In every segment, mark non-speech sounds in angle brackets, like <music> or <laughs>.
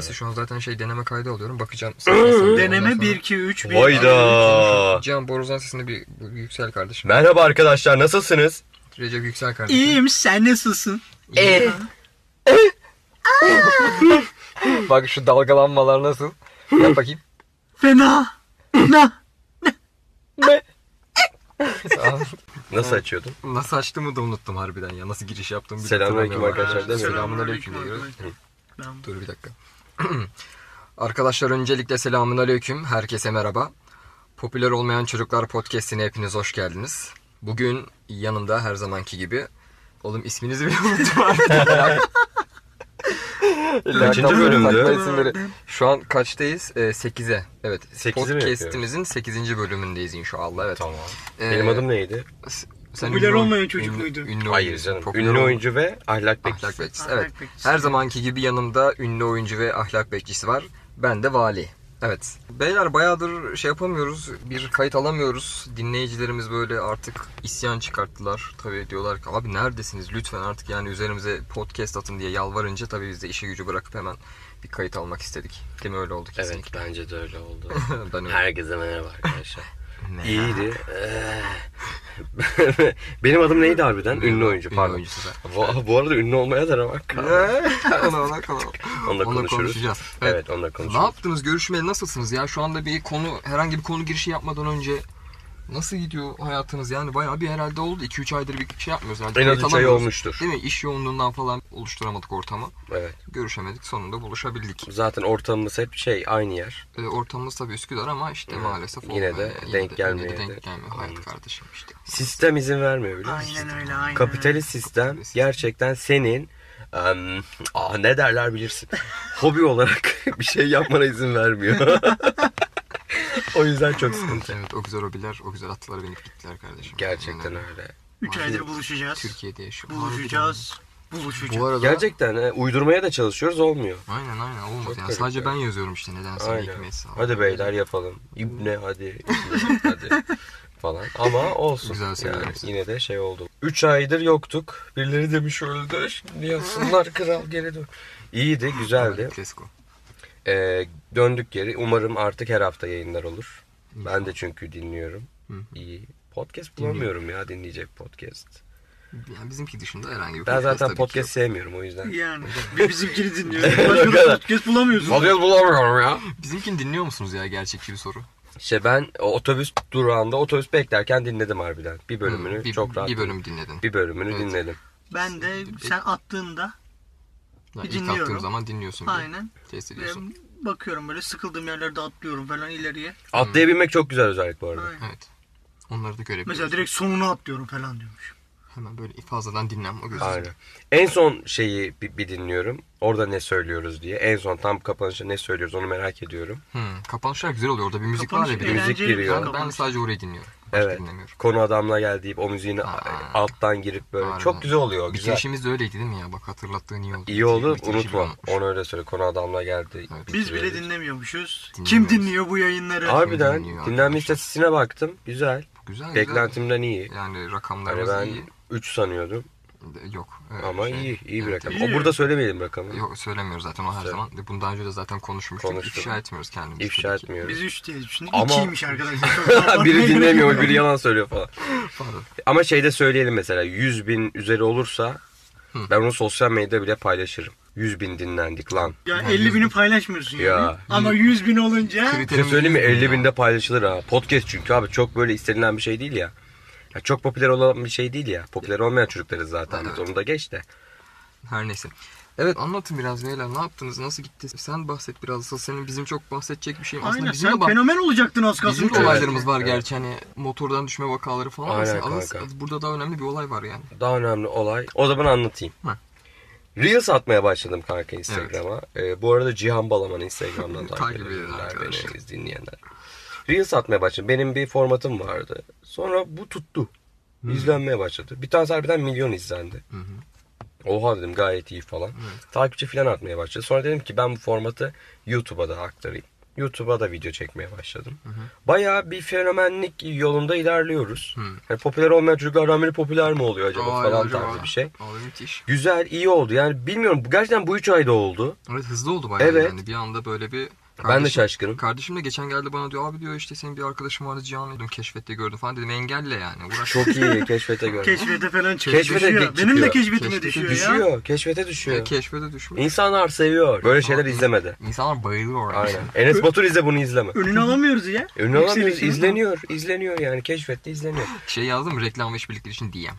Neyse şu an zaten şey deneme kaydı alıyorum. Bakacağım. <laughs> Deneme 1 2 3 1. Hayda. Can Borazan sesini bir, bir yüksel kardeşim. Merhaba arkadaşlar nasılsınız? Recep yüksel kardeşim. İyiyim sen nasılsın? İyi. Bak şu dalgalanmalar nasıl? Yap bakayım. Fena. Na. Nasıl açıyordun? Nasıl açtığımı da unuttum harbiden ya. Nasıl giriş yaptığımı bile Selamünaleyküm arkadaşlar? Selamünaleyküm diyoruz. Dur bir dakika. <clears throat> Arkadaşlar öncelikle selamünaleyküm. Herkese merhaba. Popüler olmayan çocuklar podcast'ine hepiniz hoş geldiniz. Bugün yanımda her zamanki gibi Oğlum isminizi bile <laughs> unuttum artık. Kaçıncı bölümdü? Şu an kaçtayız? Ee, 8'e. Evet. Sekizi mi Podcast'imizin 8. bölümündeyiz inşallah. Evet. Tamam. Ee, Benim adım neydi? Sen Popüler ünlü- olmayan çocuk ünlü- muydu? Ünlü Hayır canım. Popüler Ünlü oyuncu ve ahlak bekçisi. Ahlak bekçisi. Ahlak Evet. bekçisi. Her zamanki gibi yanımda ünlü oyuncu ve ahlak bekçisi var. Ben de vali. Evet. Beyler bayağıdır şey yapamıyoruz. Bir kayıt alamıyoruz. Dinleyicilerimiz böyle artık isyan çıkarttılar. Tabii diyorlar ki abi neredesiniz lütfen artık yani üzerimize podcast atın diye yalvarınca tabii biz de işi gücü bırakıp hemen bir kayıt almak istedik. Değil mi öyle oldu Evet kesinlikle. bence de öyle oldu. <laughs> ben öyle. Herkese merhaba arkadaşlar. <laughs> Ne? İyiydi. Ee, <laughs> Benim adım neydi harbiden? Ünlü oyuncu Ünlü pardon. oyuncusu sen. Bu, bu arada ünlü olmaya da ramak. ona, ona, ona, Onunla Onunla konuşacağız. Evet, onunla Ne konuşuruz. yaptınız? Görüşmeli nasılsınız ya? Şu anda bir konu, herhangi bir konu girişi yapmadan önce nasıl gidiyor hayatınız? Yani bayağı bir herhalde oldu. 2-3 aydır bir şey yapmıyoruz. herhalde. En az Kayıt üç ay alamıyoruz. olmuştur. Değil mi? İş yoğunluğundan falan oluşturamadık ortamı. Evet. Görüşemedik. Sonunda buluşabildik. Zaten ortamımız hep şey aynı yer. Ee, ortamımız tabii Üsküdar ama işte Evet. maalesef Yine olmuyor. de Yani denk de- gelmiyor yine de yani. denk gelmiyor. Hayat kardeşim işte. Sistem izin vermiyor biliyor musun? Aynen öyle aynen. Kapitalist sistem gerçekten senin em, ah, ne derler bilirsin. <laughs> Hobi olarak <laughs> bir şey yapmana izin vermiyor. <laughs> <laughs> o yüzden çok sıkıntı. Evet o güzel hobiler, o güzel atlara binip gittiler kardeşim. Gerçekten Yani öyle. 3 aydır buluşacağız. Türkiye'de yaşıyor. Buluşacağız. Buluşacağız. Bu arada Gerçekten he, uydurmaya da çalışıyoruz olmuyor. Aynen aynen olmadı Çok yani. garip Sadece ya. ben yazıyorum işte nedense Aynen. hikmetse. Hadi beyler yapalım. İbne hadi. İbne, hadi. <laughs> Falan. Ama olsun. Güzel yani, yine de şey oldu. 3 aydır yoktuk. Birileri demiş öldü. Şimdi yazsınlar kral geri dön. İyiydi, güzeldi. Kesko. Ee, döndük geri. Umarım artık her hafta yayınlar olur. Ben de çünkü dinliyorum. Hı. İyi. Podcast bulamıyorum ya dinleyecek podcast. Yani bizimki dışında herhangi bir Ben zaten tabii ki podcast sevmiyorum o yüzden. Yani. <laughs> Bir bizimkini dinliyoruz. <laughs> Başka bir podcast bulamıyorsun. Podcast bulamıyorum ya. Bizimkini dinliyor musunuz ya gerçekçi bir soru? İşte ben o otobüs durağında otobüs beklerken dinledim harbiden. Bir bölümünü Hı, bir, çok rahat. Bir bölüm dinledin. Bir bölümünü Evet. dinledim. Ben de sen attığında Yani ilk dinliyorum. attığım zaman dinliyorsun. aynen Test e, ediyorsun. bakıyorum böyle sıkıldığım yerlerde atlıyorum falan ileriye. Atlayabilmek çok güzel özellik bu arada. Aynen. Evet. Onları da görebiliyorsun. Mesela direkt sonuna atlıyorum falan diyormuş. Hemen böyle fazladan dinlenme o gözü. Aynen. En son şeyi bir, bir dinliyorum. Orada ne söylüyoruz diye. En son tam kapanışta ne söylüyoruz onu merak ediyorum. Hmm, kapanışlar güzel oluyor. Orada bir müzik Kapanış var ya bir de. müzik bir giriyor. Ben, ben sadece orayı dinliyorum. Başka Evet. dinlemiyorum. Konu adamla gel deyip o müziğini Aa. alttan girip böyle. Harbiden. Çok güzel oluyor. Güzel. Bitirişimiz de öyleydi değil mi ya? Bak hatırlattığın iyi oldu. İyi oldu. Unutma. Onu öyle söyle. Konu adamla geldi. Evet. Biz bile dinlemiyormuşuz. Kim dinliyor bu yayınları? Harbiden dinlenme istatistiğine baktım. Güzel. Güzel güzel. Beklentimden iyi. Yani Hani rakamlarımız ben iyi. 3 sanıyordum. Yok. Evet, Ama şey, iyi. iyi bir evet, rakam. evet. O burada söylemeyelim rakamı. Yok söylemiyoruz zaten o her Söyle. zaman. Bundan önce de zaten konuşmuştuk. Konuştuk. İfşa etmiyoruz kendimizi. İfşa etmiyoruz. Biz 3 diye düşündük. Ama- 2'ymiş arkadaşlar. <laughs> <laughs> Biri dinlemiyor, biri yalan söylüyor falan. <laughs> Pardon. Ama şeyde söyleyelim mesela 100 bin üzeri olursa ben onu sosyal medyada bile paylaşırım. 100 bin dinlendik lan. Ya 50 bini paylaşmıyorsun Ya. yani. Ama 100 bin olunca Kriter- Bir şey söyleyeyim mi? Yüz bin 50 ya. binde paylaşılır ha. Podcast çünkü abi çok böyle istenilen bir şey değil ya. ya çok popüler olan bir şey değil ya. Popüler olmayan çocuklarız zaten biz. Evet. Onu da geç de. Her neyse. Evet anlatın biraz beyler. Ne yaptınız? Nasıl gitti? Sen bahset biraz. Asıl senin bizim çok bahsedecek bir şeyim. Aslında Aynen bizim sen de bak- fenomen olacaktın az kalsın. Bizim de Evet. olaylarımız var Evet. gerçi hani motordan düşme vakaları falan. Aynen Aynen, kanka. burada daha önemli bir olay var yani. Daha önemli olay. O zaman anlatayım. Hı. Reels atmaya başladım kanka Instagram'a. Ee, bu arada Cihan Balaman Instagram'dan <laughs> takip edenler beni dinleyenler. Reels atmaya başladım. Benim bir formatım vardı. Sonra bu tuttu. İzlenmeye başladı. Bir tane harbiden milyon izlendi. Hı hı. Oha dedim gayet iyi falan. Takipçi falan atmaya başladı. Sonra dedim ki ben bu formatı YouTube'a da aktarayım. YouTube'a da video çekmeye başladım. Bayağı bir fenomenlik yolunda ilerliyoruz. Hı. Hani popüler olmayan çocuklardan biri popüler mi oluyor acaba Aa, falan acaba? tarzı bir şey. Abi müthiş. Güzel, iyi oldu. Yani bilmiyorum gerçekten bu üç ayda oldu. Evet hızlı oldu bayağı Evet. yani. Bir anda böyle bir... Ben de şaşkınım. Kardeşim de geçen geldi bana diyor abi diyor işte senin bir arkadaşın vardı Cihan dedim keşfette gördüm falan dedim engelle yani uğraş. Çok iyi <laughs> keşfete göre. Keşfete falan çıkıyor. Keşfete düşüyor. Benim de keşfetime Keşfete düşüyor, ya. düşüyor, keşfete düşüyor. E, keşfete düşmüş. İnsanlar seviyor. Böyle şeyler izlemedi. İnsanlar bayılıyor. Aynen. Enes Batur izle bunu izleme. Önünü alamıyoruz ya. Olamıyoruz. Yükselişini. izleniyor. izleniyor yani. Keşfette izleniyor. Şey yazdım reklam ve işbirlikleri için DM.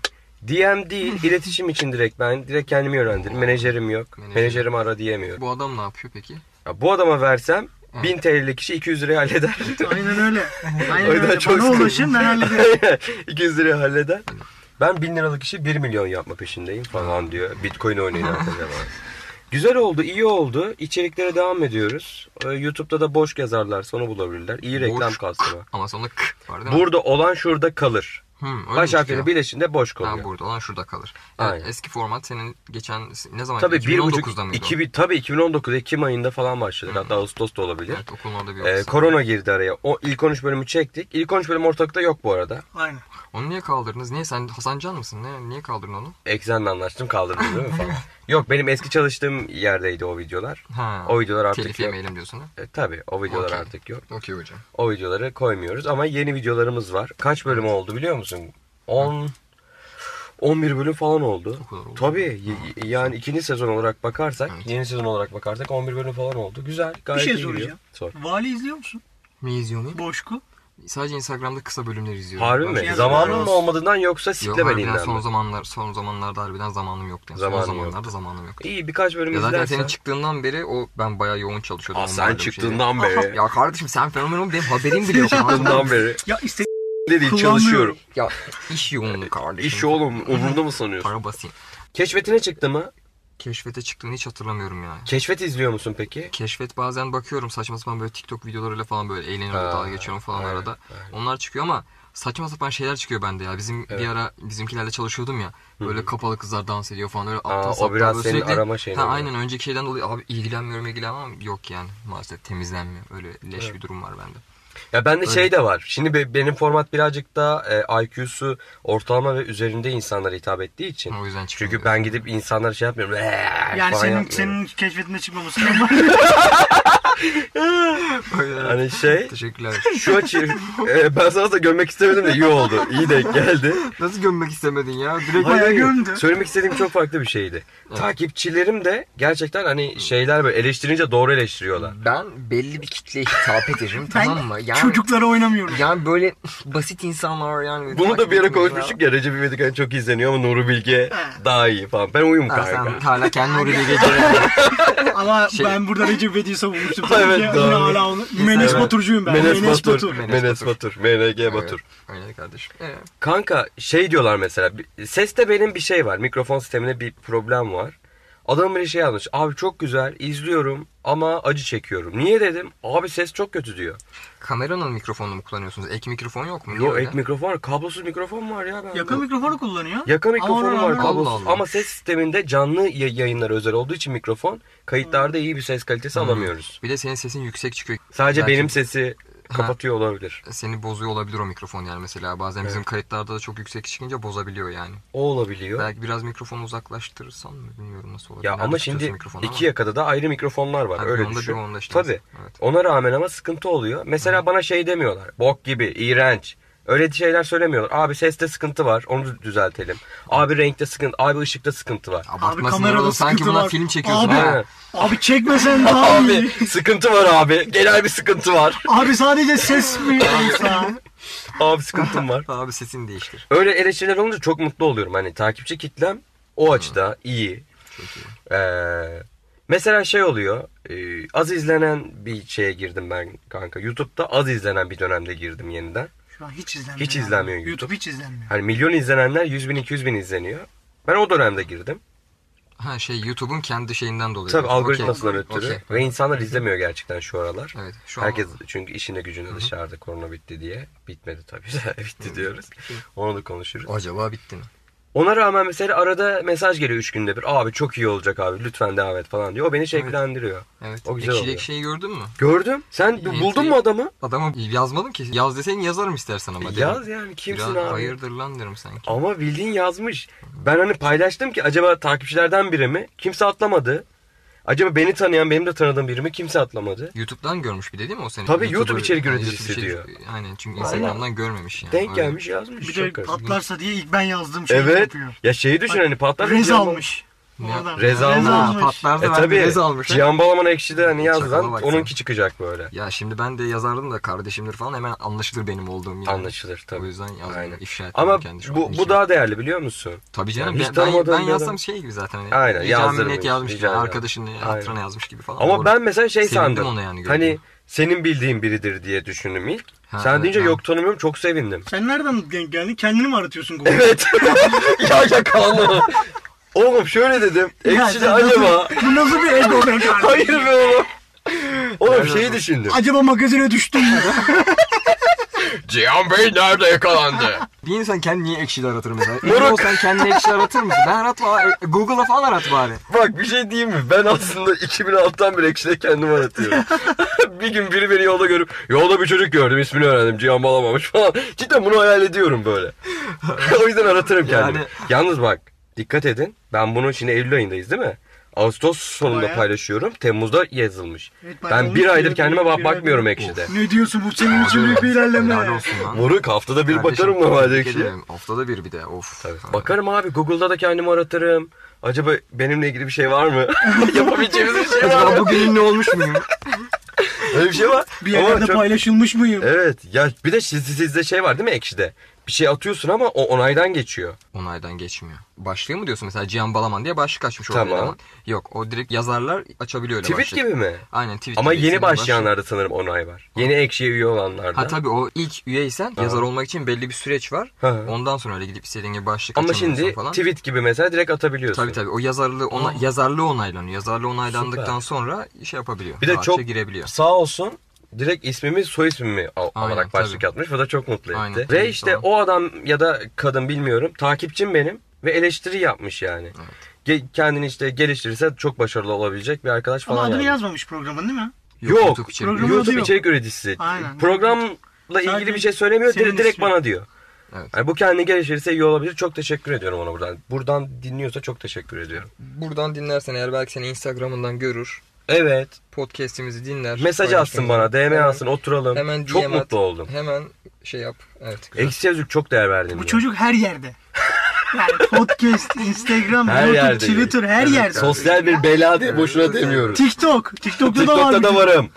DM değil, <laughs> iletişim için direkt ben. Direkt kendimi yönlendirdim. Menajerim yok. Menajerim. Menajerimi ara diyemiyorum. Bu adam ne yapıyor peki? Ya bu adama versem 1000 TL'lik kişi 200 liraya halleder. <laughs> Aynen öyle. Aynen O yüzden öyle. çok Bana sıkıntı. ulaşın ben hallederim. <laughs> 200 liraya halleder. Ben 1000 liralık işi 1 milyon yapma peşindeyim falan diyor. Bitcoin oynayın <laughs> arkadaşlar. Güzel oldu, iyi oldu. İçeriklere devam ediyoruz. Ee, YouTube'da da boş yazarlar, sonra bulabilirler. İyi reklam Boş. Ama sonra k var değil mi? Burada olan şurada kalır. Hmm, Baş çıkıyor? birleşince boş Ha, kalıyor. burada olan şurada kalır. Aynen. Yani eski format senin geçen ne zaman? Tabii bir buçuk, 2019'da mıydı? o? 2000, tabii 2019 Ekim ayında falan başladık. Hatta Ağustos'ta olabilir. Evet okulun orada bir Ee, korona girdi araya. O ilk 13 bölümü çektik. İlk 13 bölüm ortalıkta yok bu arada. Aynen. Onu niye kaldırdınız? Niye sen Hasan Can mısın? Ne, niye kaldırdın onu? Eksenle anlaştım kaldırdım değil mi <laughs> falan. yok benim eski çalıştığım yerdeydi o videolar. Ha. O videolar artık Telif yok. yemeyelim diyorsun ha? E, tabii o videolar Okey. artık yok. Okey hocam. O videoları koymuyoruz ama yeni videolarımız var. Kaç bölüm oldu biliyor musun? 10 11 bölüm falan oldu. O kadar oldu. Tabii y- yani ikinci sezon olarak bakarsak, Evet. yeni sezon olarak bakarsak 11 bölüm falan oldu. Güzel, Bir gayet şey iyi gidiyor. soracağım. Sor. Vali izliyor musun? Mi izliyor muyum? Boşku. Sadece Instagram'da kısa bölümler izliyorum. Harbi mi? Yani Zamanın biraz- mı olmadığından yoksa Yok siklemediğinden son mi? zamanlar son zamanlarda harbiden zamanım yoktu. Yani Zamanın son yok. zamanlarda zamanım yoktu. İyi birkaç bölüm Ya zaten izlersen. senin çıktığından beri o ben bayağı yoğun çalışıyordum. Aa, onlarla sen bir çıktığından beri. <laughs> Ya kardeşim sen fenomen ol benim haberim bile yok. çıktığından beri. Ya iste Dedi Kullanmıyorum. çalışıyorum. ya iş yoğunluğu kardeşim. İş oğlum umurumda mı sanıyorsun? Para basayım. Keşfetine çıktı mı? Keşfete çıktığını hiç hatırlamıyorum yani. Keşfet izliyor musun peki? Keşfet bazen bakıyorum saçma sapan böyle TikTok videolarıyla falan böyle eğleniyorum dalga geçiyorum falan aynen, arada. Onlar çıkıyor ama saçma sapan şeyler çıkıyor bende ya. Bizim Evet. bir ara bizimkilerle çalışıyordum ya. Böyle kapalı kızlar dans ediyor falan öyle Aa, aptal o saptal biraz böyle senin arama şeyine Ha, aynen önceki şeyden dolayı abi ilgilenmiyorum ilgilenmem yok yani maalesef temizlenmiyor. Öyle leş bir durum var bende. Ya bende Öyle. şey de var. Şimdi be- benim format birazcık da e, IQ'su ortalama ve üzerinde insanlara hitap ettiği için. O yüzden çıkmıyor. Çünkü ben gidip insanlara şey yapmıyorum. "Eee" yani senin yapmıyorum. senin keşfetine çıkmamasından var. <laughs> Hani şey Teşekkürler. şu açı e, ben sana da görmek istemedim de iyi oldu. İyi denk geldi. Nasıl gömmek istemedin ya? Direkt Hayır, hayır. gömdü. Söylemek istediğim çok farklı bir şeydi. Takipçilerim de gerçekten hani şeyler böyle eleştirince doğru eleştiriyorlar. ben belli bir kitleye hitap ederim tamam mı? Yani, çocuklara oynamıyorum. yani böyle basit insanlar yani. Bunu da bir etmiyorlar. konuşmuştuk ya Recep İvedik hani çok izleniyor ama Nuri Bilge daha iyi falan. Ben uyum kanka. sen hala kendi oraya <laughs> geceler. Ama Şey- ben burada Recep İvedik'i savunmuştum. Evet, doğru. hala onu. Menes Evet. Baturcuyum ben. Menes, Menes, Batur. Batur. Menes Batur. Batur. MNG Batur. Öyle kardeşim. Ee, Kanka şey diyorlar mesela. Seste benim bir şey var. Mikrofon sisteminde bir problem var. Adam bir şey yazmış. Abi çok güzel izliyorum ama acı çekiyorum. Niye dedim? Abi ses çok kötü diyor. kameranın mikrofonunu mu kullanıyorsunuz? Ek mikrofon yok mu? Niye Yok öyle? ek mikrofon var. Kablosuz mikrofon var ya. bende. Yakın mikrofonu kullanıyor. Yaka mikrofonu var kablosuz Allah Allah. ama ses sisteminde canlı ya- yayınlar özel olduğu için mikrofon kayıtlarda iyi bir ses kalitesi alamıyoruz. Bir de senin sesin yüksek çıkıyor. Sadece Belki benim sesi kapatıyor olabilir. Seni bozuyor olabilir o mikrofon yani mesela. Bazen bizim kayıtlarda da çok yüksek çıkınca bozabiliyor yani. O olabiliyor. Belki biraz mikrofonu uzaklaştırırsan mı bilmiyorum nasıl olabilir. Ya Nerede ama şimdi iki yakada da ayrı mikrofonlar var. Tabii Öyle onda düşün. onda işte Tabii. Evet. Ona rağmen ama sıkıntı oluyor. Mesela bana şey demiyorlar. Bok gibi, iğrenç. Öyle şeyler söylemiyorlar. Abi seste sıkıntı var. Onu düzeltelim. Abi renkte sıkıntı, abi ışıkta sıkıntı var. Abi kamerada sanki sıkıntı bunlar var. film çekiyorsun Abi, ha. abi çekmesen <laughs> daha Abi iyi. sıkıntı var abi. Genel bir sıkıntı var. <laughs> Abi sadece ses mi? Abi sıkıntım var. <laughs> Abi sesini değiştir. Öyle eleştiriler olunca çok mutlu oluyorum. Hani takipçi kitlem o açıda iyi. Çok iyi. Ee, mesela şey oluyor. e, az izlenen bir şeye girdim ben kanka. YouTube'da az izlenen bir dönemde girdim yeniden. Şu an hiç izlenmiyor. Hiç yani. izlenmiyor YouTube. YouTube hiç izlenmiyor. Hani milyon izlenenler 100 bin 200 bin izleniyor. Ben o dönemde girdim. Ha şey YouTube'un kendi şeyinden dolayı. Tabii algoritmasından ötürü. Okey. Ve insanlar izlemiyor gerçekten şu aralar. Evet. Şu an Herkes çünkü işinde gücünde dışarıda korona bitti diye. Bitmedi tabii de <laughs> bitti diyoruz. Onu da konuşuruz. acaba bitti mi? Ona rağmen mesela arada mesaj geliyor 3 günde bir. Abi çok iyi olacak abi lütfen devam et falan diyor. O beni şevklendiriyor. Evet. O güzel Ekşideki oluyor. şeyi gördün mü? Gördüm. Sen İyi, buldun mu adamı? Adamı yazmadım ki. Yaz deseydin yazarım istersen ama. dedim. Yaz yani kimsin Biraz abi? hayırdır lan derim sanki. Ama bildiğin yazmış. Ben hani paylaştım ki acaba takipçilerden biri mi? Kimse atlamadı. Acaba beni tanıyan benim de tanıdığım biri mi? Kimse atlamadı. YouTube'dan görmüş bir de değil mi o seni? Tabii, YouTube içerik yani üreticisi YouTube diyor. Aynen çünkü. Instagram'dan görmemiş yani. Denk Öyle. gelmiş yazmış. Bir de garip. patlarsa diye ilk ben yazdım şey Evet. yapıyor. Ya şeyi düşün hani patlar. Rez almış. Ne- Oradan. Rez almış. Almış. E ben tabi. de rez almış. ha. Cihan Balaman ekşide hani Çakala bak sen. onunki çıkacak böyle. Ya şimdi ben de yazardım da kardeşimdir falan hemen anlaşılır benim olduğum yani. Anlaşılır O tabii. yüzden yazdım. Aynen. ifşa ettim Ama kendi şu an bu, bu işimi. daha değerli biliyor musun? Tabii canım Yani hiç ben, ben, tanımadığım ben bir yazsam şey gibi zaten. Hani, Aynen, Rica yazdırmış, minnet yazmış rica gibi yaz- Aynen. hatırına yazmış gibi falan. Ama Doğru. ben mesela şey Sevindim sandım. ona yani hani senin bildiğin biridir diye düşündüm ilk. Ha, Sen evet, deyince ben- yok tanımıyorum çok sevindim. Sen nereden denk geldin? Kendini mi aratıyorsun <laughs> Google? Evet. <laughs> ya yakalandım. <laughs> Oğlum şöyle dedim. Ya Ekşide sen acaba. Nasıl, bu nasıl bir ego be <laughs> kardeşim? Hayır be oğlum. Oğlum şeyi düşündüm. Acaba magazine düştün mü? <laughs> Cihan Bey nerede yakalandı? Bir insan kendini niye ekşide aratır mesela? Emin olsan kendini ekşide aratır mısın? Ben aratma. e, Google'a falan arat bari. Bak bir şey diyeyim mi? Ben aslında 2006'dan beri ekşide kendimi aratıyorum. <laughs> bir gün biri beni yolda görüp yolda bir çocuk gördüm ismini öğrendim Cihan Balamamış falan. Cidden bunu hayal ediyorum böyle. o yüzden aratırım kendimi. Yani- Yalnız bak dikkat edin. Ben bunu şimdi Eylül ayındayız değil mi? Ağustos sonunda Bayağı. paylaşıyorum. Temmuz'da yazılmış. Evet, ben bir aydır kendime bak bakmıyorum ekşide. ne diyorsun bu senin için büyük bir ilerleme. Helal olsun lan. Moruk haftada bir Kardeşim, bakarım normalde ekşiye. Haftada bir bir de of. Tabii. Bakarım abi Google'da da kendimi aratırım. Acaba benimle ilgili bir şey var mı? <laughs> <laughs> Yapabileceğimiz bir şey var Acaba mı? bugün ünlü olmuş muyum? Öyle bir şey var. Bir yerlerde çok- paylaşılmış mıyım? Evet ya bir de siz, sizde şey var değil mi ekşide? Bir şey atıyorsun ama o onaydan geçiyor. Onaydan geçmiyor. Başlığı mı diyorsun mesela Cihan Balaman diye başlık açmış Tamam. orada eleman. Yok o direkt yazarlar açabiliyor öyle Tweet başlık. gibi mi? Aynen tweet Ama gibi. yeni Senin başlık- başlayanlarda sanırım onay var. Yeni ekşiye üye olanlarda. Ha tabii o ilk üyeysen yazar olmak için belli bir süreç var. Hı. Ondan sonra öyle gidip istediğin gibi başlık Ama şimdi falan. tweet gibi mesela direkt atabiliyorsun. Tabii tabii o yazarlığı ona, yazarlığı onaylanıyor. Yazarlığı onaylandıktan Süper. sonra şey yapabiliyor. Bir de çok girebiliyor. sağ olsun direkt ismimi soy ismimi al- Aynen, alarak başlık tabii. atmış. Bu da çok mutlu etti. Aynen, Ve tabii, işte tamam. o adam ya da kadın bilmiyorum takipçim benim ve eleştiri yapmış yani. Ge- kendini işte geliştirirse çok başarılı olabilecek bir arkadaş falan Ama adını yani. yazmamış programın değil mi? Yok. YouTube içeriği. Programın adı YouTube yok. içerik üreticisi. Aynen. Programla ilgili Sadece bir şey söylemiyor. senin Direkt, direkt ismin. bana diyor. Evet. Yani bu kendini geliştirirse iyi olabilir. Çok teşekkür ediyorum ona buradan. Buradan dinliyorsa çok teşekkür ediyorum. Buradan dinlersen eğer belki seni Instagram'ından görür. Evet. Podcast'imizi dinler. Mesaj atsın bana. DM Hemen- atsın. Oturalım. Hemen çok DM at. mutlu oldum. Hemen şey yap. Evet. güzel. Eksi yazık çok değer verdim. Bu ya. çocuk her yerde. Yani <laughs> podcast, Instagram, Her YouTube, yerde. Twitter her Evet, yerde. Sosyal bir bela diye boşuna demiyoruz. TikTok. TikTok'ta da var. TikTok'ta da varım.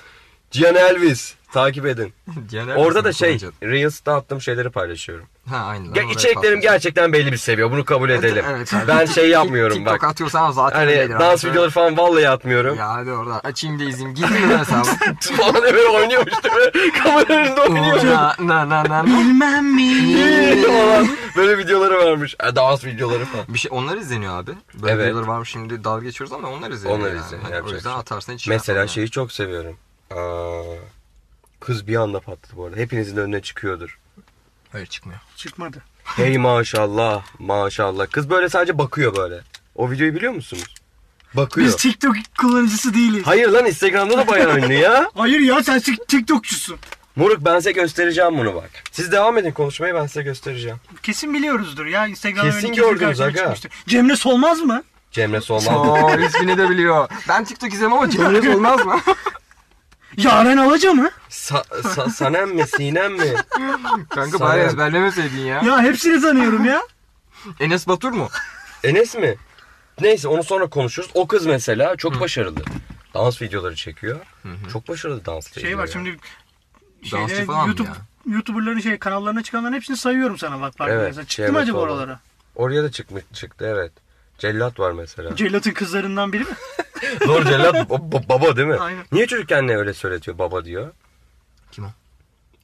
Cihan Elvis. Takip edin. <laughs> Genel Orada da şey? Reels'ta attığım şeyleri paylaşıyorum. Ha aynen. Ya Oraya içeriklerim gerçekten belli bir seviye. Bunu kabul edelim. Evet, abi. Ben şey <laughs> yapmıyorum TikTok bak. atıyorsan zaten Hani dans abi. videoları falan vallahi atmıyorum. Ya hadi orada açayım da izleyeyim. Gidin mi hesabı? <laughs> falan böyle oynuyormuş değil mi? Kamera önünde oynuyor. na na na na. Bilmem mi? falan. Böyle videoları varmış. E, dans videoları falan. Bir şey onlar izleniyor abi. Böyle Evet. videolar var şimdi dalga geçiyoruz ama onlar izleniyor. Onlar yani. izleniyor, yapacak o yüzden şey. atarsan hiç Mesela yapmam şeyi çok seviyorum. Aa, kız bir anda patladı bu arada. Hepinizin önüne çıkıyordur. Hayır çıkmıyor. Çıkmadı. Hey maşallah maşallah. Kız böyle sadece bakıyor böyle. O videoyu biliyor musunuz? Bakıyor. Biz TikTok kullanıcısı değiliz. Hayır lan Instagram'da da bayağı ünlü ya. <laughs> Hayır ya sen tik- TikTokçusun. Moruk ben size göstereceğim bunu bak. Siz devam edin konuşmayı ben size göstereceğim. Kesin biliyoruzdur ya. Instagram'da Kesin kesin gördünüz karşıma aga. çıkmıştır. Cemre Solmaz mı? Cemre Solmaz. Oo ismini de biliyor. Ben TikTok izlemem ama Cemre <laughs> olmaz mı? <laughs> Yaren Alaca mı? Sa- sa- Sanem mi Sinem mi? Kanka bari ezberlemeseydin ya. Ya hepsini tanıyorum ya. Enes Batur mu? Enes mi? Neyse onu sonra konuşuruz. O kız mesela çok başarılı. Dans videoları çekiyor. Çok başarılı dans Şey var şimdi Dansçı şeylere, falan mı YouTube ya? YouTuber'ların şey kanallarına çıkanların hepsini sayıyorum sana bak fark Evet. Çıktı şey mı acaba oralara? Oraya da çıkmış çıktı evet. Cellat var mesela. Cellat'ın kızlarından biri mi? <laughs> <laughs> Doğru Cellat ba- ba- baba değil mi? Aynen. Niye çocuk kendine öyle söyletiyor baba diyor? Kim o?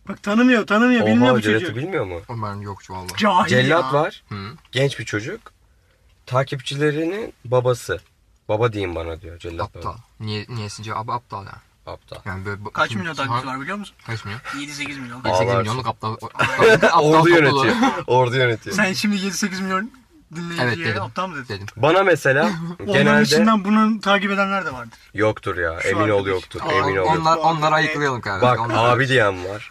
Bak tanımıyor tanımıyor bilmiyor Oha bu Cellat'ı çocuğu. bilmiyor mu? O ben yokçu valla. Cahil Cellat ya. var. Hı. Genç bir çocuk. Takipçilerinin babası. Baba diyeyim bana diyor Cellat Aptal. baba. Niye, niyesince abi aptal ya. Aptal. Yani böyle, Kaç Şimdi- milyon takipçisi var biliyor musun? Kaç milyon? 7-8 milyon. 8 Ağlarsın. milyonluk <laughs> aptal. aptal Ordu topluluğu. yönetiyor. Ordu yönetiyor. Sen şimdi 7-8 milyon dinleyiciye Evet dedim. aptal mı dedin? Dedim. Bana mesela <laughs> Onların genelde içinden bunu takip edenler de vardır. yoktur ya. Şu Emin ol arkadaş. yoktur. Aa, Emin ol. yoktur. onlar, onları ayıklayalım kardeşim. Bak Onlar- abi diyen var.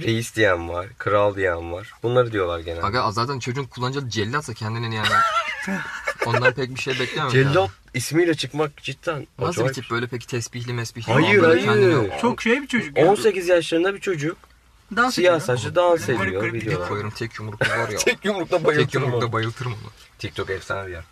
Reis diyen var. Kral diyen var. Bunları diyorlar genelde. Aga zaten çocuğun kullanacağı cellatsa kendinin yani. <laughs> Ondan pek bir şey beklemiyorum. yani. Cellat ismiyle çıkmak cidden Nasıl acayip. bir tip böyle peki tesbihli mesbihli? Hayır, falan böyle hayır. kendini- Çok şey bir çocuk. ya. 18 yaşlarında bir çocuk Dans siyah ediyor. saçlı dans Garip ediyor garip videolar. Koyarım tek yumruklu var ya. <laughs> Tek yumrukla tek bayıltırım yumrukla onu. bayıltırım onu. TikTok efsane bir yer.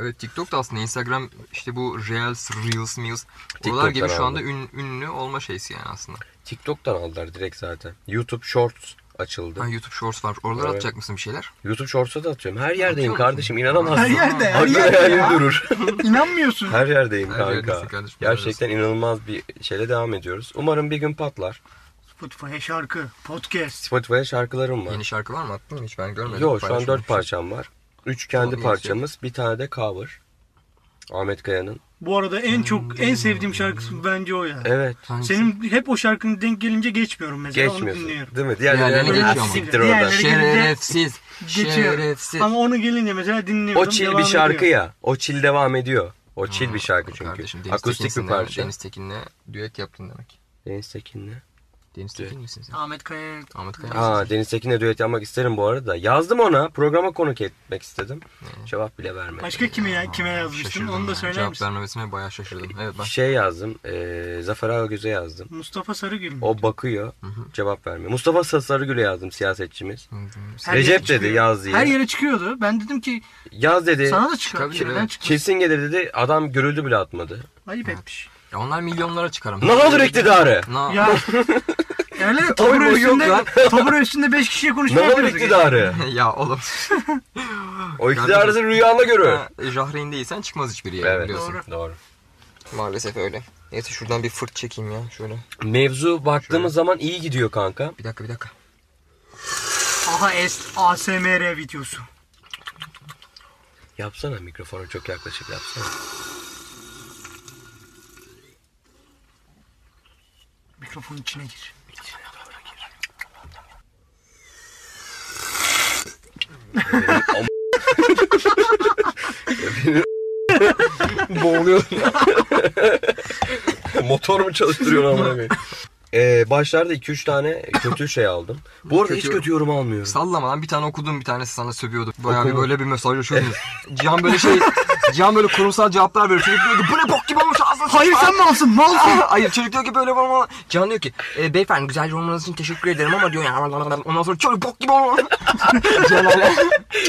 Evet TikTok da aslında Instagram işte bu Reels, Reels, Reels. Oralar TikTok'tan gibi şu anda aldım. ün, ünlü olma şeysi yani aslında. TikTok'tan aldılar direkt zaten. YouTube Shorts açıldı. Ha, YouTube Shorts var. Oralara Evet. atacak mısın bir şeyler? YouTube Shorts'a da atıyorum. Her yerdeyim musun? kardeşim inanamazsın. Her yerde, her yerde hayalim ya. durur. <laughs> İnanmıyorsun. Her yerdeyim Her kanka. yerdesin kardeşim, Gerçekten inanılmaz bir şeyle devam ediyoruz. Umarım bir gün patlar. Spotify şarkı, podcast. Spotify'a şarkılarım var. Yeni şarkı var mı? Attın mı hiç? Ben görmedim. Yok şu an dört parçam var. Üç kendi Tamam, parçamız. Bir tane de cover. Ahmet Kaya'nın. Bu arada en çok en sevdiğim şarkısı bence o ya. Evet. Hangisi? Senin hep o şarkının denk gelince geçmiyorum mesela onu Geçmiyorsun. dinliyorum. Değil mi? Diğerlerini Diğerlerini geçiyor ama. Siktir oradan. Diğerleri- Şerefsiz. Geçiyor. Şerefsiz. Ama onu gelince mesela dinliyorum. O chill devam bir şarkı ediyor. ya. O chill devam ediyor. O chill bir şarkı çünkü. Kardeşim, Deniz Akustik Tekin'sin bir değil mi? parça. Deniz Tekin'le düet yaptın demek. Deniz Tekin'le. Deniz Tekin misin sen? Ahmet Kaya. Ahmet Kaya Aa? Deniz Tekin'le düet yapmak isterim bu arada. Yazdım ona. Programa konuk etmek istedim. Cevap bile vermedi. Başka kime ya, kime yazmıştın Şaşırdım onu da söyler Cevap misin? vermemesine bayağı şaşırdım. Evet bak. Şey yazdım. eee Zafer Algöz'e yazdım. Mustafa Sarıgül mü? O bakıyor. Cevap vermiyor. Mustafa Sarıgül'e yazdım siyasetçimiz. Her Recep dedi, yaz diye. Her yere çıkıyordu. Ben dedim ki Yaz dedi. sana da çıkar. Evet. Kesin gelir dedi. Adam görüldü bile atmadı. Ayıp etmiş. Ya onlar milyonlara çıkar ama. Ne olur iktidarı? Na- Ya <laughs> öyle oy, yok üstünde, lan. <laughs> tabure üstünde 5 kişiye konuşma Ne olur yapıyorduk. iktidarı? <laughs> ya oğlum. O iktidarı sen rüyanda görür. Ha, Jahreyn değilsen çıkmaz hiçbir yere Evet. biliyorsun. Doğru. Doğru. Maalesef öyle. Neyse şuradan bir fırt çekeyim ya şöyle. Mevzu baktığımız zaman iyi gidiyor kanka. Bir dakika bir dakika. Aha es ASMR videosu. Yapsana mikrofonu çok yaklaşık yapsana. Mikrofonun içine gir. Boğuluyor. Motor mu çalıştırıyor amına koyayım? Ee, başlarda 2-3 tane kötü şey aldım. Bu arada hiç Kötü- kötü yorum almıyorum. Sallama lan bir tane okudum bir tanesi sana sövüyordu. Bayağı bir Okudum. böyle bir mesajlaşıyordunuz. Cihan böyle şey Cihan böyle kurumsal cevaplar veriyor. Çocuk diyor ki bu ne bok gibi olmuş ağzına Hayır sıçma." sen malsın malsın. <laughs> Hayır çocuk diyor ki böyle var ama Cihan diyor ki e, beyefendi güzel yorumlarınız için teşekkür ederim ama diyor yani ondan sonra çocuk bok gibi olmuş. <laughs> Cihan hala.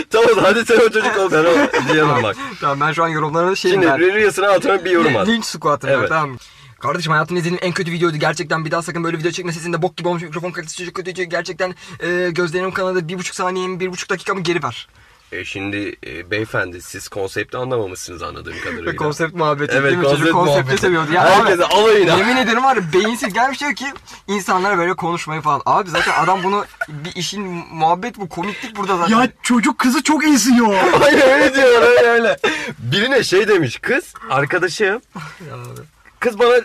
tamam hadi sen o çocuk ol ben o <laughs> diyelim bak. tamam ben şu an yorumlarını şeyim Şimdi ben. Reels'ın altına bir yorum at. Linç squat'ım Evet. tamam. Kardeşim hayatımda izlediğim en kötü videoydu. Gerçekten bir daha sakın böyle video çekme. Sesinde bok gibi olmuş. Mikrofon kalitesi çocuk kötü. Gerçekten e, gözlerimin kanadı bir buçuk saniyemi, bir buçuk dakikamı geri ver. E şimdi e, beyefendi siz konsepti anlamamışsınız anladığım kadarıyla. <laughs> konsept muhabbeti Evet, değil mi? konsept Çocuk konsepti muhabbeti. seviyordu. Ya Herkese abi, alayına. Yemin ederim var ya beyinsiz gelmiş diyor ki insanlara böyle konuşmayı falan. Abi zaten adam bunu bir işin muhabbet bu komiklik burada zaten. Ya çocuk kızı çok eziyor. Hayır <laughs> öyle diyor öyle öyle. Birine şey demiş kız arkadaşım. <laughs> Kız bana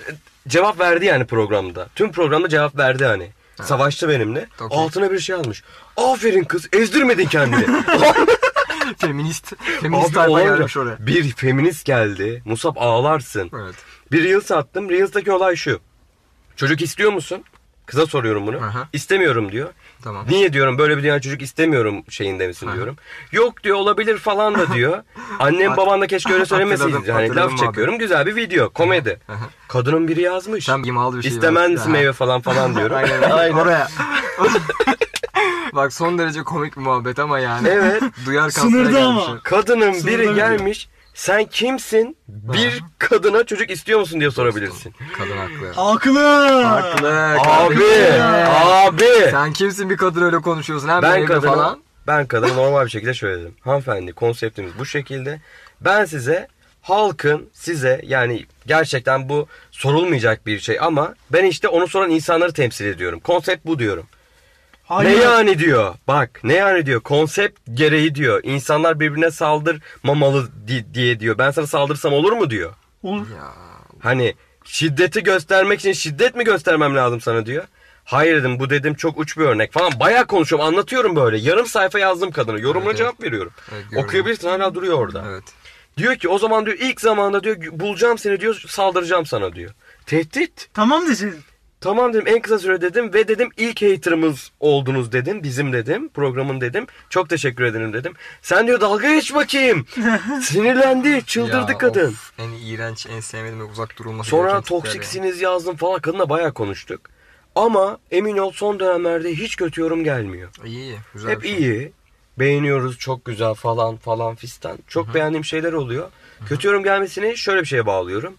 cevap verdi yani programda. Tüm programda cevap verdi hani. Savaştı benimle. Okey. Altına bir şey almış. Aferin kız ezdirmedin kendini. <laughs> feminist. Feminist Abi olunca gelmiş oraya. bir feminist geldi. Musab ağlarsın. Evet. Bir Reels attım. Reels'taki olay şu. Çocuk istiyor musun? Kıza soruyorum bunu. Aha. İstemiyorum diyor. Tamam. Niye diyorum böyle bir dünya çocuk istemiyorum şeyinde misin diyorum. Yok diyor olabilir falan da diyor. <laughs> Annem baban da keşke öyle söylemeseydi. Hani laf çekiyorum güzel bir video komedi. Aha. Kadının biri yazmış. Tam bir şey İstemez Aha. meyve falan falan diyorum. <laughs> Aynen. Oraya. Bak son derece komik bir muhabbet ama yani. Evet. <laughs> Duyar Sınırda ama. Kadının Sınırda biri video. gelmiş. Sen kimsin? Bir kadına çocuk istiyor musun diye sorabilirsin. Kadın haklı. Haklı. Haklı. Abi, kardeşim. abi. Sen kimsin bir kadın öyle konuşuyorsun? Hem Ben kadına, falan. ben kadına normal bir şekilde söyledim. Hanımefendi konseptimiz bu şekilde. Ben size halkın size yani gerçekten bu sorulmayacak bir şey ama ben işte onu soran insanları temsil ediyorum. Konsept bu diyorum. Hayır. Ne yani diyor. Bak ne yani diyor. Konsept gereği diyor. İnsanlar birbirine saldırmamalı di- diye diyor. Ben sana saldırsam olur mu diyor. Olur. Ya. Hani şiddeti göstermek için şiddet mi göstermem lazım sana diyor. Hayır dedim bu dedim çok uç bir örnek falan. Bayağı konuşuyorum anlatıyorum böyle. Yarım sayfa yazdım kadına. Yorumuna Evet, cevap veriyorum. Evet. Okuyabilirsin hala duruyor orada. Evet. Diyor ki o zaman diyor ilk zamanda diyor bulacağım seni diyor saldıracağım sana diyor. Tehdit. Tamam desin. Tamam dedim en kısa süre dedim ve dedim ilk haterımız oldunuz dedim. Bizim dedim programın dedim. Çok teşekkür ederim dedim. Sen diyor dalga geç bakayım. <laughs> Sinirlendi çıldırdı Ya, kadın. of, en iğrenç, en sevmediğim ve uzak durulması Sonra toksiksiniz yazdım falan kadınla bayağı konuştuk. Ama emin ol son dönemlerde hiç kötü yorum gelmiyor. yani. İyi. Güzel Hep şey. iyi. Beğeniyoruz çok güzel falan falan fistan. Çok beğendiğim şeyler oluyor. Kötü yorum gelmesini şöyle bir şeye bağlıyorum.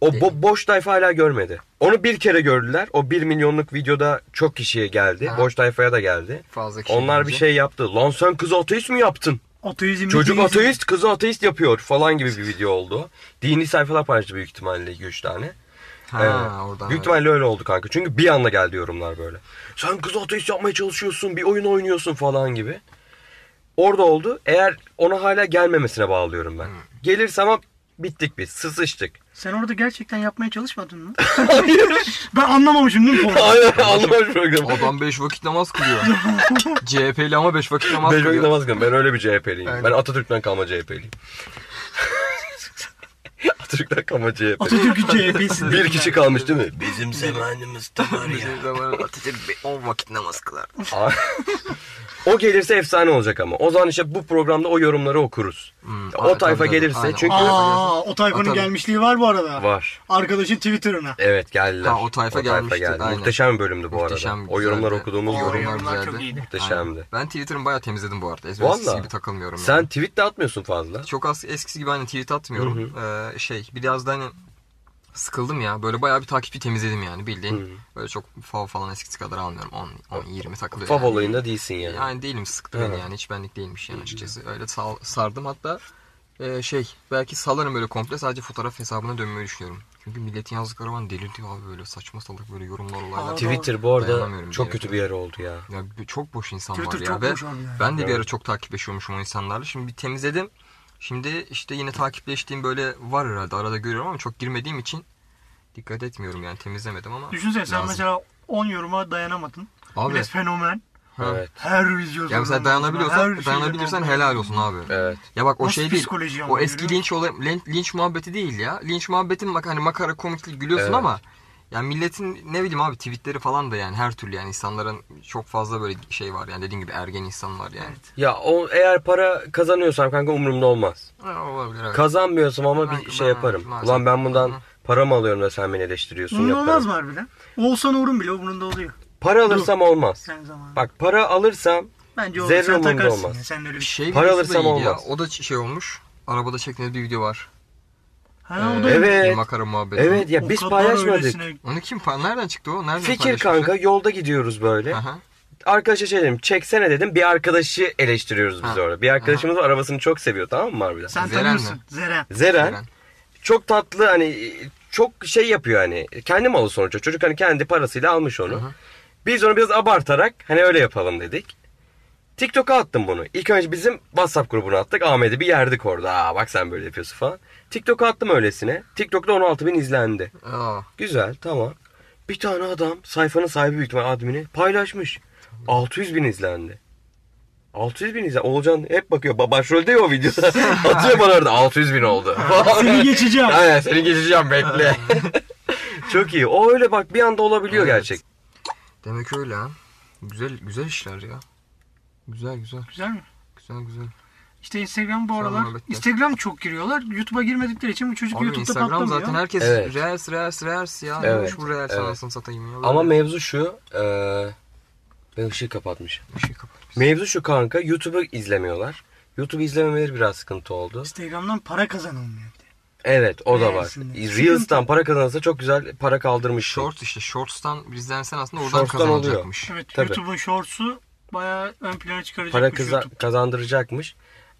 O bo- boş tayfa hala görmedi. Onu bir kere gördüler. O bir milyonluk videoda çok kişiye geldi. Ha. Boş tayfaya da geldi. Fazla kişi Onlar bir gelince. şey yaptı. Lan sen kızı ateist mi yaptın? Ateizm. Çocuk ateizm. ateist, kızı ateist yapıyor falan gibi bir video oldu. Dini sayfalar paylaştı büyük ihtimalle 2-3 tane. Ha, Evet. oradan. Büyük ihtimalle öyle oldu kanka. Çünkü bir anda geldi yorumlar böyle. Sen kız ateist yapmaya çalışıyorsun, bir oyun oynuyorsun falan gibi. Orada oldu. Eğer ona hala gelmemesine bağlıyorum ben. Gelirse ama bittik biz. Sısıştık. Sen orada gerçekten yapmaya çalışmadın mı? <laughs> <laughs> ben anlamamışım değil mi konu? Aynen anlamamış programı. Adam 5 vakit namaz kılıyor. <laughs> CHP'li ama 5 vakit namaz Ben kılıyor. çok namaz kılıyorum. Ben öyle bir CHP'liyim. Aynen. Ben Atatürk'ten kalma CHP'liyim. Atatürk'ten kalma CHP. Atatürk'ün CHP'si. Bir kişi kalmış değil mi? Bizim zamanımız var ya. Bizim zamanımızda Atatürk 10 vakit namaz kılar. O gelirse efsane olacak ama. O zaman işte bu programda o yorumları okuruz. Hmm, o tayfa tabii, gelirse Aynen, çünkü Aa, o tayfanın Tabii. gelmişliği var bu arada. var. Arkadaşın Twitter'ına. Evet geldiler. Ha, o tayfa gelmişti, aynen. Muhteşem bir bölümdü bu Muhteşem, arada. O yorumlar güzeldi. okuduğumuz O yorum. yorumlar yorumlar çok güzeldi. iyiydi. Muhteşemdi. Aynen. Ben Twitter'ımı bayağı temizledim bu arada. Eskisi gibi takılmıyorum yani. Sen tweet de atmıyorsun fazla. Çok az eskisi gibi hani tweet atmıyorum. Ee, şey biraz da hani sıkıldım ya. Böyle bayağı bir takipçi temizledim yani bildiğin. Hı. Böyle çok fav falan eskisi kadar almıyorum. 10, 10 20 takılıyor. Fav yani. olayında değilsin yani. Yani değilim sıktı beni yani hiç benlik değilmiş yani açıkçası. Öyle sal- sardım hatta e, şey belki salarım böyle komple sadece fotoğraf hesabına dönmeyi düşünüyorum. Çünkü milletin yazdıkları bana delirtiyor abi böyle saçma salak böyle yorumlar olaylar. Aa, Twitter bu arada çok kötü bir yer oldu ya. Ya çok boş insan Twitter var ya çok ve ben de bir ara çok takipleşiyormuşum o insanlarla. Şimdi bir temizledim. Şimdi işte yine takipleştiğim böyle var herhalde arada görüyorum ama çok girmediğim için dikkat etmiyorum yani temizlemedim ama. Düşünsene sen lazım. mesela 10 yoruma dayanamadın. Abi Millet fenomen. Evet. Her video Ya mesela dayanabiliyorsan, dayanabilirsen helal olsun abi. Evet. Ya bak o Nasıl şey değil. O eski linç olay, linç, linç muhabbeti değil ya. Linç muhabbetin bak hani makara komiklik gülüyorsun Evet. ama yani milletin ne bileyim abi tweetleri falan da yani her türlü yani insanların çok fazla böyle şey var yani dediğin gibi ergen insan var yani. Ya o eğer para kazanıyorsam kanka umurumda olmaz. Ha, olabilir evet. Kazanmıyorsam ama Kanka bir şey ben- yaparım. maalesef. Ulan ben bundan Hı para mı alıyorum da sen beni eleştiriyorsun yaparım. olmaz mı harbiden? Olsan uğrun bile umurunda oluyor. Para alırsam olmaz. Sen zamanında. Bak para alırsam Bence o zerre sen umurumda takarsın olmaz. ya. Sen öyle bir şey Para alırsam iyiydi ya. olmaz. O da şey olmuş. Arabada çektiğiniz bir video var. Ha, Ee, o da Evet. Makara muhabbeti. Evet ya O biz paylaşmadık. öylesine- Onu kim pa- Nereden çıktı o? Nereden Fikir kanka yolda gidiyoruz böyle. Aha. Arkadaşa şey dedim çeksene dedim bir arkadaşı eleştiriyoruz biz Ha. orada. Bir arkadaşımız arabasını çok seviyor tamam mı harbiden? Sen Zeren tanıyorsun. mi? Zeren. Zeren Eren. çok tatlı hani çok şey yapıyor hani kendi malı sonuçta çocuk hani kendi parasıyla almış onu. Hı hı. Biz onu biraz abartarak hani öyle yapalım dedik. TikTok'a attım bunu. İlk önce bizim WhatsApp grubuna attık. Ahmet'i bir yerdik orada. Aa, bak sen böyle yapıyorsun falan. TikTok'a attım öylesine. TikTok'ta 16 bin izlendi. Aa, Güzel tamam. Bir tane adam sayfanın sahibi büyük ihtimal admini paylaşmış. 600 bin izlendi. 600 bin izlendi. Oğulcan hep bakıyor. Ba- Başrolde ya o videoda. <laughs> Atıyor bana orada 600 bin oldu. Seni <laughs> geçeceğim. Aynen seni geçeceğim bekle. <laughs> Çok iyi. O öyle bak bir anda olabiliyor Evet. gerçek. demek öyle ha. Güzel güzel işler ya. Güzel güzel. Güzel mi? Güzel güzel. İşte Instagram bu aralar. muhabbetler. Instagram çok giriyorlar. YouTube'a girmedikleri için bu çocuk Abi YouTube'da Instagram patlamıyor. zaten herkes Evet. reels reels reels ya. Evet. Bu reels Evet. anasını satayım ya. Ama mevzu şu. eee ben ışığı kapatmışım. bir şey kapat. Mevzu şu kanka. YouTube'u izlemiyorlar. YouTube izlememeleri biraz sıkıntı oldu. Instagram'dan para kazanılmıyor. Evet o da var. Reels'tan para kazanırsa çok güzel para kaldırmış. Shorts işte Shorts'tan izlensen aslında oradan Shorts'tan kazanacakmış. Evet Tabii. YouTube'un Shorts'u bayağı ön plana çıkaracak para YouTube. kazandıracakmış.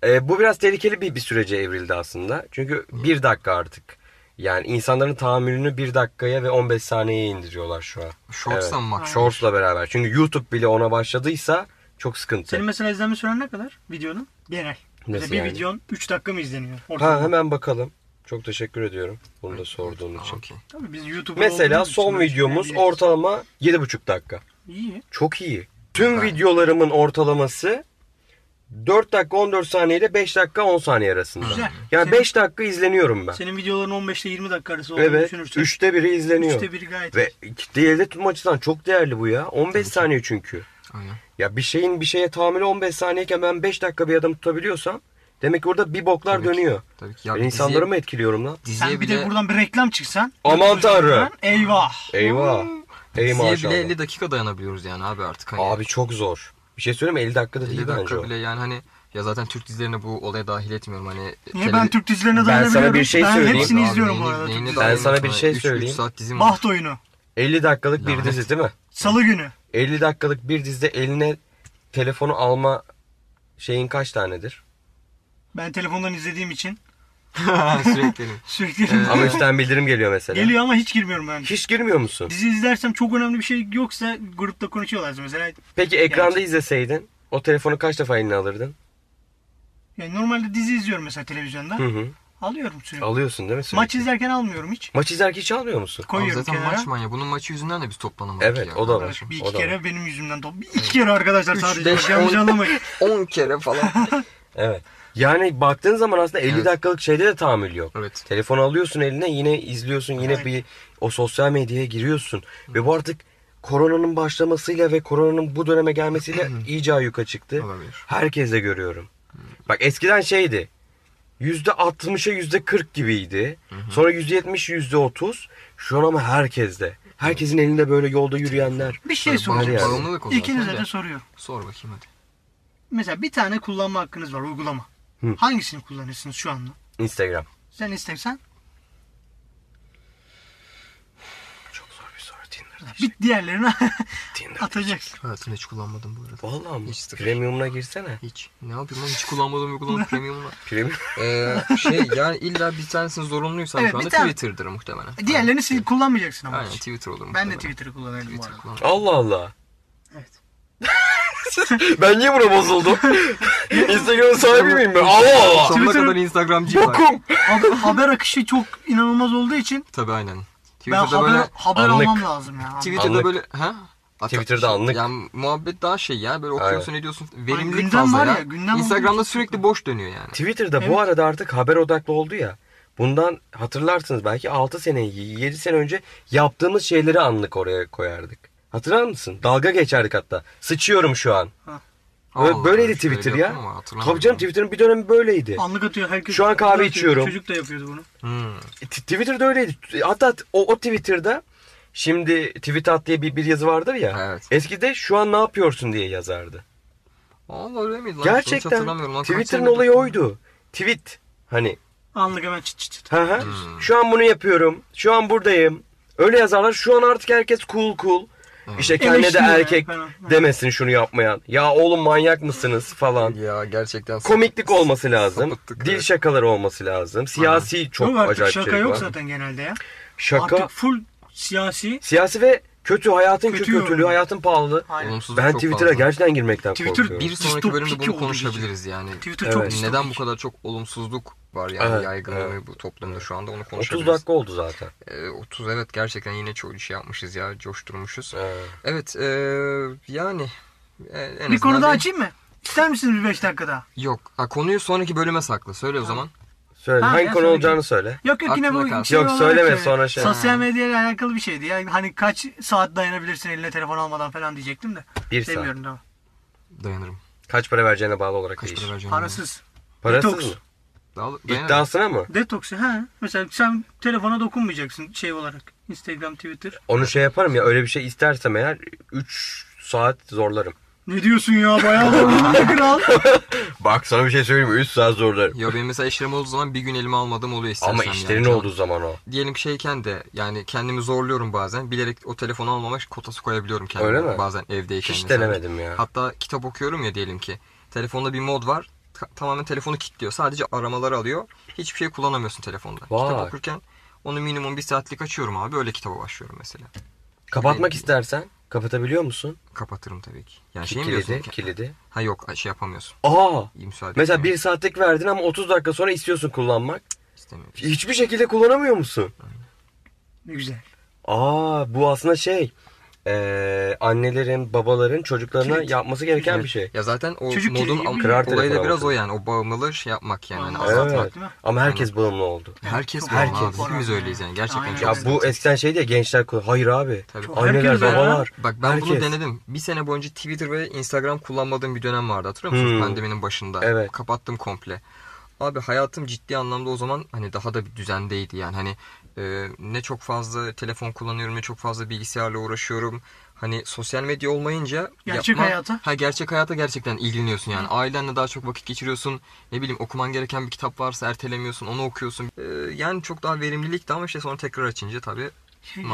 Ee, bu biraz tehlikeli bir, bir sürece evrildi aslında. Çünkü bir dakika artık. Yani insanların tahammülünü bir dakikaya ve 15 saniyeye indiriyorlar şu an. Shorts'tan mı? Shorts'la beraber. Çünkü YouTube bile ona başladıysa çok sıkıntı. Senin mesela izlenme süren ne kadar videonun? Genel. Mesela Nasıl bir yani? videon 3 dakika mı izleniyor? Ha Ortalama. hemen bakalım. Çok teşekkür ediyorum bunu da sorduğun Aa, için. okey. Tabii biz YouTuber Mesela son videomuz ortalama 7,5 dakika. İyi. Çok iyi. Tüm Güzel. videolarımın ortalaması 4 dakika 14 saniye ile 5 dakika 10 saniye arasında. Güzel. Yani Senin- 5 dakika izleniyorum ben. Senin videoların 15 ile 20 dakika arası olduğunu Evet. düşünürsek. Üçte biri izleniyor. Üçte biri gayet Ve kitle elde tutma açısından çok değerli bu ya. 15 saniye çünkü. Aynen. Ya bir şeyin bir şeye tahammülü 15 saniyeyken ben 5 dakika bir adım tutabiliyorsam demek ki orada bir boklar Tabii ki. dönüyor. Tabii ki. Ya ben insanları mı etkiliyorum lan? Sen bir bile, de buradan bir reklam çıksan. Aman tanrım. Eyvah. Eyvah. Ey diziye maşallah. bile 50 dakika dayanabiliyoruz yani abi artık. Hani Abi çok zor. Bir şey söyleyeyim mi? 50 dakikada 50 değil bence dakika o. bile yani hani ya zaten Türk dizilerini bu olaya dahil etmiyorum hani. Niye ben Türk dizilerine Ben dayanabiliyorum? sana bir şey ben söyleyeyim. hepsini Abi izliyorum bu neyini- arada. neyini Türk dayanıyorum Ben sana bir şey Üç- üç söyleyeyim. saat dizim var. Baht oyunu. 50 dakikalık bir Lanet. dizi değil mi? Salı günü. 50 dakikalık bir dizide eline telefonu alma şeyin kaç tanedir? Ben telefondan izlediğim için <laughs> Sürekli. sürekli Ama üstten bildirim geliyor mesela. geliyor ama hiç girmiyorum ben. Hiç girmiyor musun? Dizi izlersem çok önemli bir şey yoksa grupta konuşuyorlar mesela. Peki ekranda Gerçi- izleseydin o telefonu kaç defa eline alırdın? Yani normalde dizi izliyorum mesela televizyonda. Hı hı. Alıyorum sürekli. Alıyorsun değil mi sürekli? Maç izlerken almıyorum hiç. Maç izlerken hiç almıyor musun? Abi Koyuyorum zaten kenara. maç manyağı. Bunun maçı yüzünden de biz toplanamadık Evet, ya. o da var. kardeşim. Bir O iki da kere benim yüzümden top. Bir iki kere arkadaşlar Üç, sadece. beş, Bak, yanlış on. anlamayın. 10 kere falan. <laughs> <laughs> Evet. Yani baktığın zaman aslında 50 Evet. dakikalık şeyde de tahammül yok. evet. Telefonu alıyorsun eline yine izliyorsun yine Evet. bir o sosyal medyaya giriyorsun. Ve bu artık koronanın başlamasıyla ve koronanın bu döneme gelmesiyle <clears throat> iyice ayyuka çıktı. Olabilir. Herkes de görüyorum. Bak eskiden şeydi. %60'a %40 gibiydi. Sonra %70, %30. Şu an ama herkeste. Herkesin elinde böyle yolda yürüyenler. Bir şey soracağım. yani. İkinize de. de soruyorum. Sor bakayım hadi. Mesela bir tane kullanma hakkınız var uygulama. Hı. Hangisini kullanırsınız şu anda? Instagram. Sen istersen Çok zor bir soru Tinder. bir diğerlerini <laughs> Tinder. atacaksın. Hayatımda hiç kullanmadım bu arada. Vallahi mı? Hiç sıfır. Premium'una girsene. Hiç. Ne yapayım lan hiç kullanmadığım uygulama premium'la. <laughs> Premium. Ee, şey yani illa bir tanesini zorunluysam Evet, şu anda bir tane- Twitter'dır muhtemelen. Diğerlerini sil kullanmayacaksın ama. Aynen Twitter olur Ben de muhtemelen. Twitter'ı kullanırdım bu Twitter arada. kullan. Allah Allah. Evet. <laughs> Ben niye buna bozuldum? <laughs> Instagram'ın sahibi miyim ben? Allah Allah. Sonuna Twitter'ın- kadar Instagramcı var. Bokum. Haber, haber akışı çok inanılmaz olduğu için Tabii aynen. ben Twitter'da haber, böyle haber anlık. almam lazım ya. Twitter'da Anlık. böyle ha? Hatta Twitter'da şey, anlık. Yani muhabbet daha şey ya böyle okuyorsun ediyorsun. Verimlilik gündem fazla var ya. ya, gündem olduğu Instagram'da için sürekli boş dönüyor yani. Twitter'da Evet. bu arada artık haber odaklı oldu ya. Bundan hatırlarsınız belki 6 sene 7 sene önce yaptığımız şeyleri anlık oraya koyardık. Hatırlar mısın? Dalga geçerdik hatta. Sıçıyorum şu an. Böyle- Allah böyleydi Twitter ya. Tabii canım Twitter'ın bir dönemi böyleydi. Anlık atıyor herkes. Şu an kahve içiyorum. Çocuk da yapıyordu bunu. Hmm. E, Twitter'da öyleydi. Hatta o, o Twitter'da şimdi tweet at diye bir, bir yazı vardır ya. Evet. Eskide şu an ne yapıyorsun diye yazardı. Allah öyle miydi lan? Gerçekten hatırlamıyorum lan. Kaç Twitter'ın olayı oydu. Tweet. Hani Anlık hemen çıt çıt çıt. Hı hı. Hmm. Şu an bunu yapıyorum. Şu an buradayım. Öyle yazarlar. Şu an artık herkes cool cool. İşte kendine de Eleştiriyor erkek falan. demesin şunu yapmayan. Ya oğlum manyak mısınız falan. Ya gerçekten. Komiklik olması lazım. Sapıttık, Dil evet. şakaları olması lazım. Siyasi çok yok artık acayip şaka içerik yok var. zaten genelde ya. Şaka, Artık full siyasi. siyasi ve kötü hayatın Kötü kötülüğü, hayatın pahalı. Aynen. Olumsuzluk Ben çok Twitter'a fazla. gerçekten girmekten Twitter korkuyorum. Bir sonraki bölümde bunu olduğu konuşabiliriz yani. Twitter Evet. çok Neden distopik. Neden bu kadar çok olumsuzluk var yani Evet, yaygınlığı evet. bu toplumda şu anda onu 30 konuşabiliriz. dakika oldu zaten. Ee, 30 evet gerçekten yine çok şey yapmışız ya coşturmuşuz. Ee, Evet ee, yani e, en Bir konu daha açayım mı? İster misiniz bir 5 dakika daha? Yok ha, konuyu sonraki bölüme sakla söyle o zaman. Söyle Ha, hangi ya konu söyle. olacağını söyle. Yok yok yine bu kalsın. şey Yok, olarak söyleme, söyle. sonra şey. Sosyal medya ile alakalı bir şeydi. Yani hani kaç saat dayanabilirsin eline telefon almadan falan diyecektim de. Bir saat. Demiyorum tamam. Dayanırım. Kaç para vereceğine bağlı olarak Kaç değişir. para vereceğim? Parasız. Parasız Detox. mı? Daha, dayanırım. İddiasına mı? Detoks ha. Mesela sen telefona dokunmayacaksın şey olarak. Instagram, Twitter. Onu şey yaparım ya öyle bir şey istersem eğer 3 saat zorlarım. Ne diyorsun ya bayağı ne kral. <laughs> Bak sana bir şey söyleyeyim mi? 3 saat zorlarım. Ya benim mesela işlerim olduğu zaman bir gün elime almadığım oluyor istersen. Ama yani. işlerin Canım- olduğu zaman o. Diyelim şeyken de yani kendimi zorluyorum bazen. Bilerek o telefonu almamak kotası koyabiliyorum kendime. Öyle mi? Bazen evdeyken. Hiç mesela. denemedim ya. Hatta kitap okuyorum ya diyelim ki. Telefonda bir mod var. Ta- tamamen telefonu kilitliyor. Sadece aramaları alıyor. Hiçbir şey kullanamıyorsun telefonda. Vay. Kitap okurken onu minimum bir saatlik açıyorum abi. Öyle kitaba başlıyorum mesela. Kapatmak Benim- istersen kapatabiliyor musun? Kapatırım tabii ki. Yani şey mi diyorsun? Kilidi, ki? kilidi. Ha yok şey yapamıyorsun. Aa! Müsaade Mesela etmiyor. bir saatlik verdin ama 30 dakika sonra istiyorsun kullanmak. İstemiyorum. Hiçbir şekilde kullanamıyor musun? Ne güzel. Aa bu aslında şey eee, annelerin babaların çocuklarına Kilit. yapması gereken Evet. bir şey. Ya zaten o Çocuk modun am- Kırar olayı da biraz o yani. O bağımlılığı şey yapmak yani. Azaltmak. Evet. Değil mi? Ama herkes bağımlı oldu. Herkes Çok bağımlı herkes. abi. Hepimiz öyleyiz yani. Gerçekten Aynen. çok Ya bu eskiden şeydi ya gençler Hayır abi. Tabii. Çok- Anneler babalar. Bak ben bunu Herkes. denedim. Bir sene boyunca Twitter ve Instagram kullanmadığım bir dönem vardı. Hatırlıyor musunuz? Hmm. Pandeminin başında. Evet. Kapattım komple. Abi hayatım ciddi anlamda o zaman hani daha da bir düzendeydi yani hani e, ne çok fazla telefon kullanıyorum ne çok fazla bilgisayarla uğraşıyorum. Hani sosyal medya olmayınca Gerçek hayata. Ha gerçek hayata gerçekten ilgileniyorsun yani. Ailenle daha çok vakit geçiriyorsun. Ne bileyim okuman gereken bir kitap varsa ertelemiyorsun, onu okuyorsun. E, yani çok daha verimlilikti ama işte sonra tekrar açınca tabii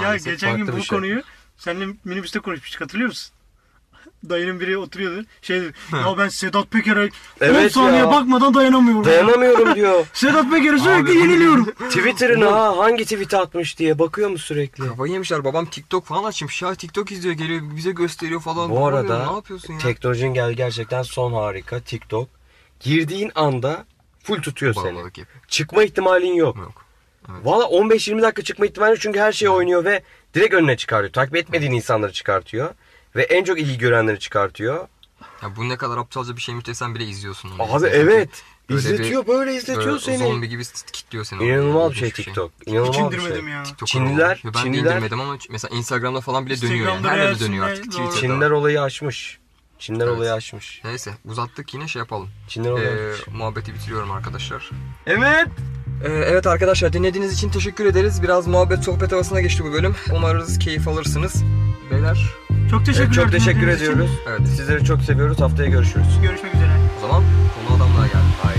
Ya geçen gün bu şey. konuyu seninle minibüste konuşmuştuk hatırlıyor musun? Dayının biri oturuyordu. Şey dedi, ya ben Sedat Peker'e 10 Evet saniye ya. bakmadan dayanamıyorum. Dayanamıyorum <laughs> diyor. Sedat Peker'e sürekli Abi, yeniliyorum. Twitter'ına ha hangi tweet atmış diye bakıyor mu sürekli? Kafayı yemişler. Babam TikTok falan açmış ya. TikTok izliyor geliyor bize gösteriyor falan. Bu arada ne yapıyorsun ya? teknolojinin gel gerçekten son harika TikTok. Girdiğin anda full tutuyor seni. Bağımlılık yapıyor. Çıkma ihtimalin yok. Yok. Evet. Valla 15-20 dakika çıkma ihtimali yok çünkü her şey oynuyor ve direkt önüne çıkartıyor. Takip etmediğin insanları çıkartıyor. Ve en çok ilgi görenleri çıkartıyor. Ya bu ne kadar aptalca bir şeymiş desen bile izliyorsun. onu. Abi evet. böyle izletiyor böyle bir- izletiyor böyle seni. Zombi gibi kilitliyor seni. İnanılmaz bir İlginç şey TikTok. İnanılmaz Hiç bir indirmedim şey. ya. TikTok Çinliler-. Ben Çinliler- de indirmedim ama mesela Instagram'da falan bile dönüyor yani. Instagram'da Her yerde dönüyor artık. doğru. Twitter'da. Çinliler olayı aşmış. Çinliler Evet. olayı aşmış. Neyse uzattık yine şey yapalım. Çinliler olayı Ee, aşmış. muhabbeti bitiriyorum arkadaşlar. Evet. Ee, evet arkadaşlar dinlediğiniz için teşekkür ederiz. Biraz muhabbet sohbet havasına geçti bu bölüm. Umarız keyif alırsınız. Beyler Çok teşekkür Evet, çok teşekkür dinlediğiniz için. ediyoruz. evet Sizleri çok seviyoruz. Haftaya görüşürüz. Görüşmek üzere. o zaman konu adamlığa geldi. Haydi